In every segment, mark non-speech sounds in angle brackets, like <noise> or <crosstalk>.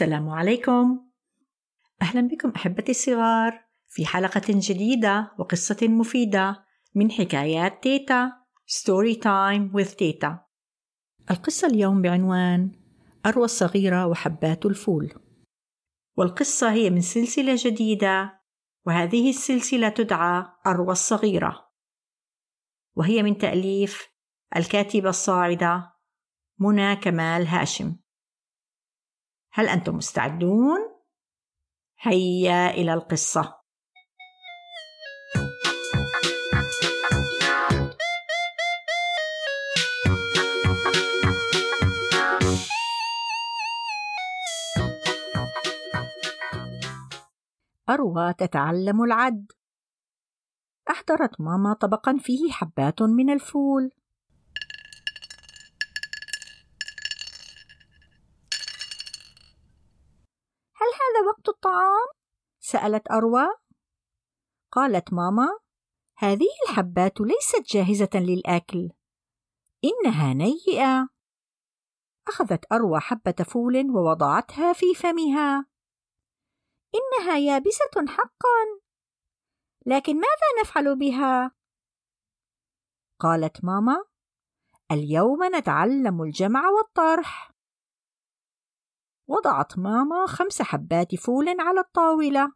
السلام عليكم. أهلا بكم أحبتي الصغار في حلقة جديدة وقصة مفيدة من حكايات تيتا story time with تيتا. القصة اليوم بعنوان أروى الصغيرة وحبات الفول. والقصة هي من سلسلة جديدة وهذه السلسلة تدعى أروى الصغيرة. وهي من تأليف الكاتبة الصاعدة منى كمال هاشم. هل أنتم مستعدون؟ هيا إلى القصة. أروى تتعلم العد. أحضرت ماما طبقا فيه حبات من الفول. وقت الطعام؟ سألت أروى. قالت ماما: هذه الحبات ليست جاهزة للأكل، إنها نيئة. أخذت أروى حبة فول ووضعتها في فمها. إنها يابسة حقا، لكن ماذا نفعل بها؟ قالت ماما: اليوم نتعلم الجمع والطرح. وضعت ماما خمس حبات فول على الطاولة.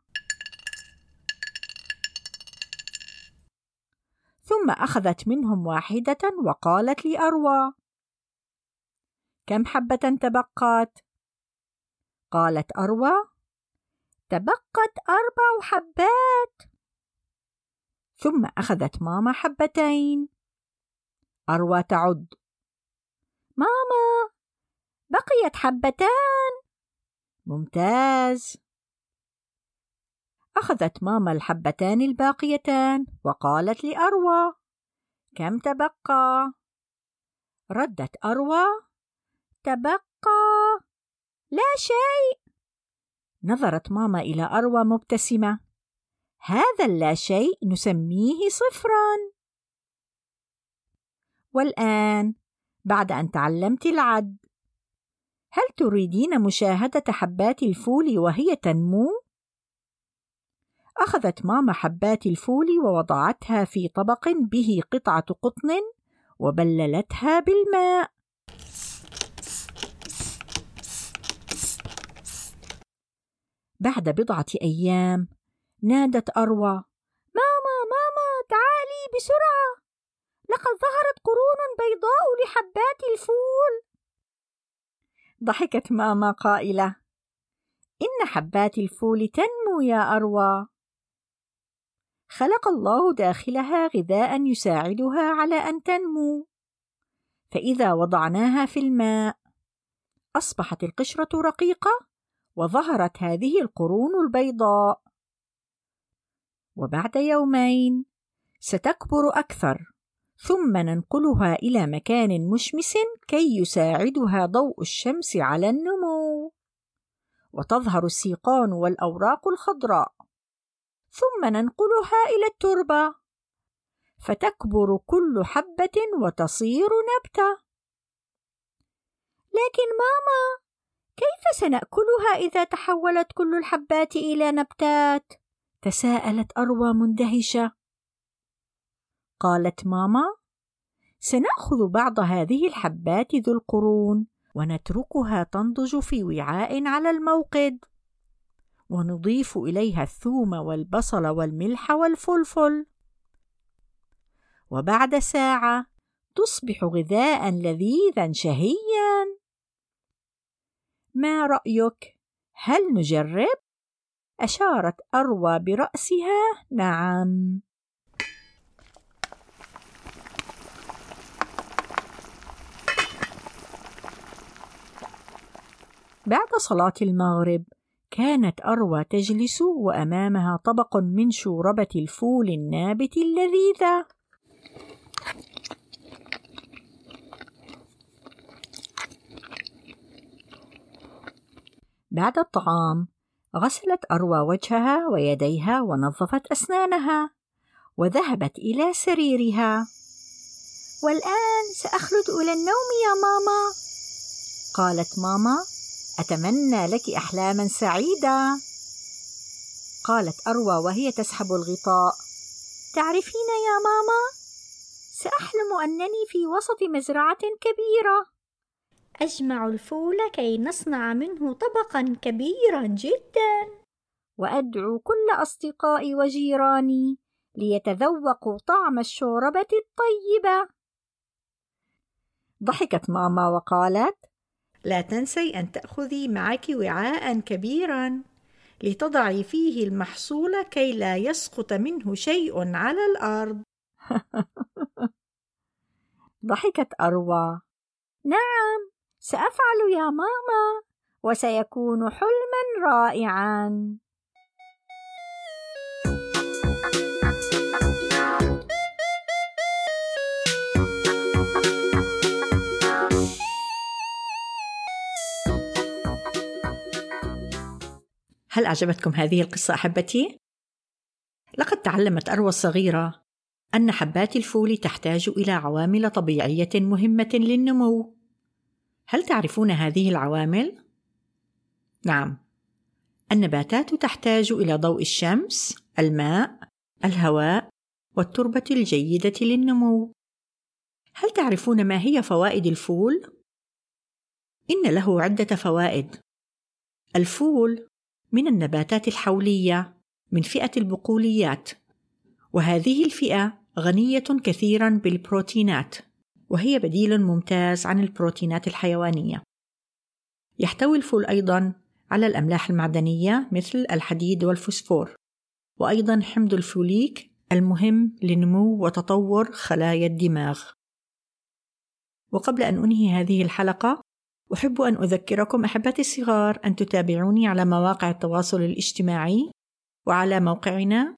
ثم أخذت منهم واحدة وقالت لأروى كم حبة تبقت؟ قالت أروى. تبقت أربع حبات. ثم أخذت ماما حبتين. أروى تعد. ماما بقيت حبتان. ممتاز. أخذت ماما الحبتان الباقيتان وقالت لأروى كم تبقى؟ ردت أروى تبقى؟ لا شيء. نظرت ماما إلى أروى مبتسمة هذا اللا شيء نسميه صفرا. والآن بعد أن تعلمت العد هل تريدين مشاهدة حبات الفول وهي تنمو؟ أخذت ماما حبات الفول ووضعتها في طبق به قطعة قطن وبللتها بالماء. بعد بضعة أيام نادت أروى: ماما ماما تعالي بسرعة، لقد ظهرت قرون بيضاء لحبات الفول. ضحكت ماما قائلة: إن حبات الفول تنمو يا أروى. خلق الله داخلها غذاء يساعدها على أن تنمو، فإذا وضعناها في الماء أصبحت القشرة رقيقة وظهرت هذه القرون البيضاء. وبعد يومين ستكبر أكثر ثم ننقلها إلى مكان مشمس كي يساعدها ضوء الشمس على النمو. وتظهر السيقان والأوراق الخضراء. ثم ننقلها إلى التربة. فتكبر كل حبة وتصير نبتة. لكن ماما كيف سنأكلها إذا تحولت كل الحبات إلى نبتات؟ تساءلت أروى مندهشة. قالت ماما سنأخذ بعض هذه الحبات ذو القرون ونتركها تنضج في وعاء على الموقد ونضيف إليها الثوم والبصل والملح والفلفل. وبعد ساعة تصبح غذاء لذيذا شهيا. ما رأيك؟ هل نجرب؟ أشارت أروى برأسها. نعم. بعد صلاة المغرب كانت أروى تجلس وأمامها طبق من شوربة الفول النابت اللذيذة. بعد الطعام غسلت أروى وجهها ويديها ونظفت أسنانها وذهبت إلى سريرها. والآن سأخلد إلى النوم يا ماما قالت ماما. أتمنى لك أحلاما سعيدة. قالت أروى وهي تسحب الغطاء. تعرفين يا ماما سأحلم أنني في وسط مزرعة كبيرة. أجمع الفول كي نصنع منه طبقا كبيرا جدا. وأدعو كل أصدقائي وجيراني ليتذوقوا طعم الشوربة الطيبة. ضحكت ماما وقالت لا تنسي أن تأخذي معك وعاء كبيرا لتضعي فيه المحصول كي لا يسقط منه شيء على الأرض. <laughs> ضحكت أروى. نعم سأفعل يا ماما وسيكون حلما رائعا. هل أعجبتكم هذه القصة أحبتي؟ لقد تعلمت أروى الصغيرة أن حبات الفول تحتاج إلى عوامل طبيعية مهمة للنمو. هل تعرفون هذه العوامل؟ نعم، النباتات تحتاج إلى ضوء الشمس، الماء، الهواء، والتربة الجيدة للنمو. هل تعرفون ما هي فوائد الفول؟ إن له عدة فوائد. الفول من النباتات الحولية من فئة البقوليات، وهذه الفئة غنية كثيرا بالبروتينات، وهي بديل ممتاز عن البروتينات الحيوانية. يحتوي الفول أيضا على الأملاح المعدنية مثل الحديد والفوسفور، وأيضا حمض الفوليك المهم لنمو وتطور خلايا الدماغ. وقبل أن أنهي هذه الحلقة، أحب أن أذكركم أحبتي الصغار أن تتابعوني على مواقع التواصل الاجتماعي وعلى موقعنا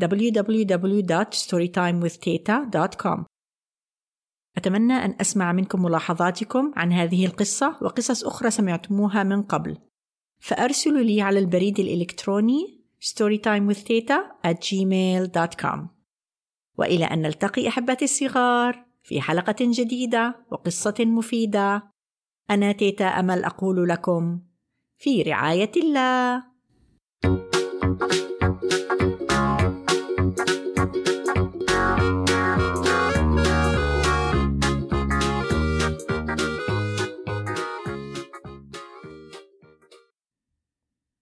www.storytimewithteta.com أتمنى أن أسمع منكم ملاحظاتكم عن هذه القصة وقصص أخرى سمعتموها من قبل. فأرسلوا لي على البريد الإلكتروني storytimewithteta at gmail.com وإلى أن نلتقي أحبتي الصغار في حلقة جديدة وقصة مفيدة. أنا تيتا أمل أقول لكم في رعاية الله.